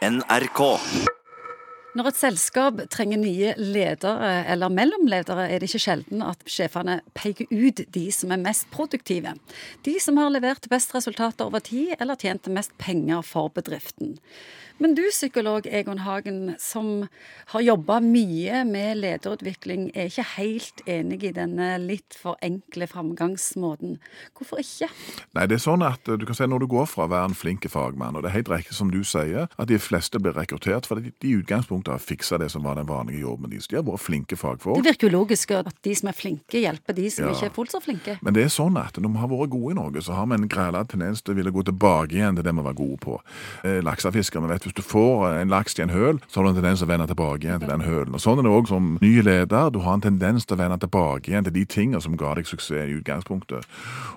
NRK. Når et selskap trenger nye ledere eller mellomledere, er det ikke sjelden at sjefene peker ut de som er mest produktive. De som har levert best resultater over tid, eller tjent mest penger for bedriften. Men du, psykolog Egon Hagen, som har jobba mye med lederutvikling, er ikke helt enig i denne litt for enkle framgangsmåten. Hvorfor ikke? Nei, det er sånn at du kan si Når du går fra å være en flink fagmann, og det er helt riktig som du sier, at de fleste blir rekruttert fordi de i utgangspunktet har fiksa det som var den vanlige jobben deres. De har vært flinke fagfolk. Det virker jo logisk at de som er flinke, hjelper de som Ja. ikke er fullt så flinke. Men det er sånn at når vi har vært gode i Norge, så har vi en græla tendens til å ville gå tilbake igjen til det vi var gode på. Eh, laksefiskere, vi vet hvis du får en laks til en høl, så har du en tendens til å vende tilbake igjen til den hølen. Og Sånn er det òg som ny leder. Du har en tendens til å vende tilbake igjen til de tingene som ga deg suksess i utgangspunktet.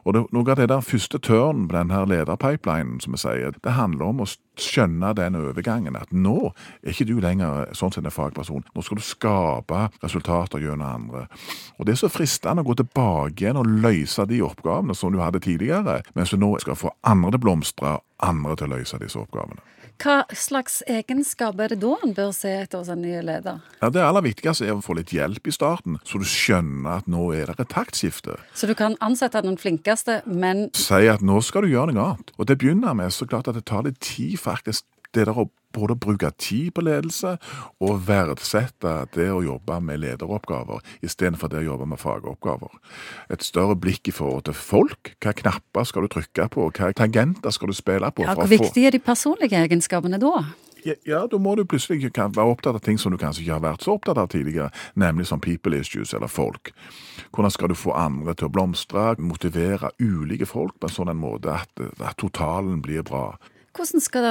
Og det, noe av det der første tørn på denne lederpipelinen, som vi sier, det handler om å skjønne den overgangen. At nå er ikke du lenger sånn sett en fagperson. Nå skal du skape resultater gjennom andre. Og det er så fristende å gå tilbake igjen og løse de oppgavene som du hadde tidligere, mens du nå skal få andre til å blomstre, andre til å løse disse oppgavene. Hva slags egenskap er det da en bør se etter hos en ny leder? Ja, Det aller viktigste er å få litt hjelp i starten, så du skjønner at nå er det et taktskifte. Så du kan ansette den flinkeste, men Si at nå skal du gjøre noe annet. Og til å begynne med så klart at det tar litt tid faktisk det der å både bruke tid på ledelse og verdsette det å jobbe med lederoppgaver istedenfor det å jobbe med fagoppgaver. Et større blikk i forhold til folk. Hva knapper skal du trykke på? Hva tangenter skal du spille på? ja, hvor viktig viktige er de personlige egenskapene da? Ja, ja, da må du plutselig være opptatt av ting som du kanskje ikke har vært så opptatt av tidligere, nemlig som people issues eller folk. Hvordan skal du få andre til å blomstre, motivere ulike folk på en sånn en måte at, at totalen blir bra? Hvordan skal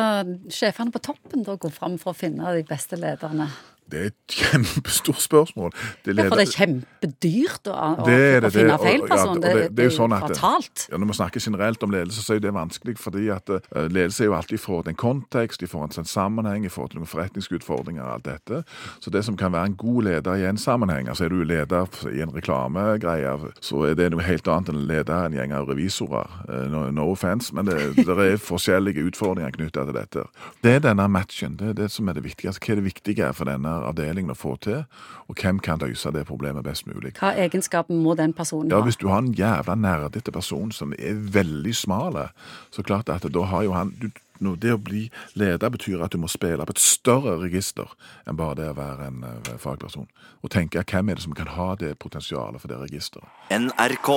sjefene på toppen da gå fram for å finne de beste lederne? Det er et kjempestort spørsmål. Det Ja, for det er kjempedyrt å, å, Det er å finne det, feil person. ja, det, det- det er jo sånn at fatalt. Ja, når vi snakker generelt om ledelse, så er det vanskelig fordi at eh, ledelse er jo alltid i forhold til en kontekst, i forhold til en sammenheng, i forhold til noen forretningsutfordringer og alt dette. Så det som kan være en god leder i en sammenheng, altså er du leder i en reklamegreie, så er det noe helt annet enn å lede en gjeng av revisorer. Eh, No, no offense, men det, det er forskjellige utfordringer knyttet til dette. Det er denne matchen, det er det som er det viktigste. Hva er det viktige for denne avdelingen å få til, og hvem kan løse det problemet best mulig? Hva egenskapen må den personen ha? Ja. Hvis du har en jævla nerdete person som er veldig smale, så klart at da har jo han du, nå, Det å bli leder betyr at du må spille på et større register enn bare det å være en uh, fagperson. Og tenke hvem er det som kan ha det potensialet for det registeret. NRK.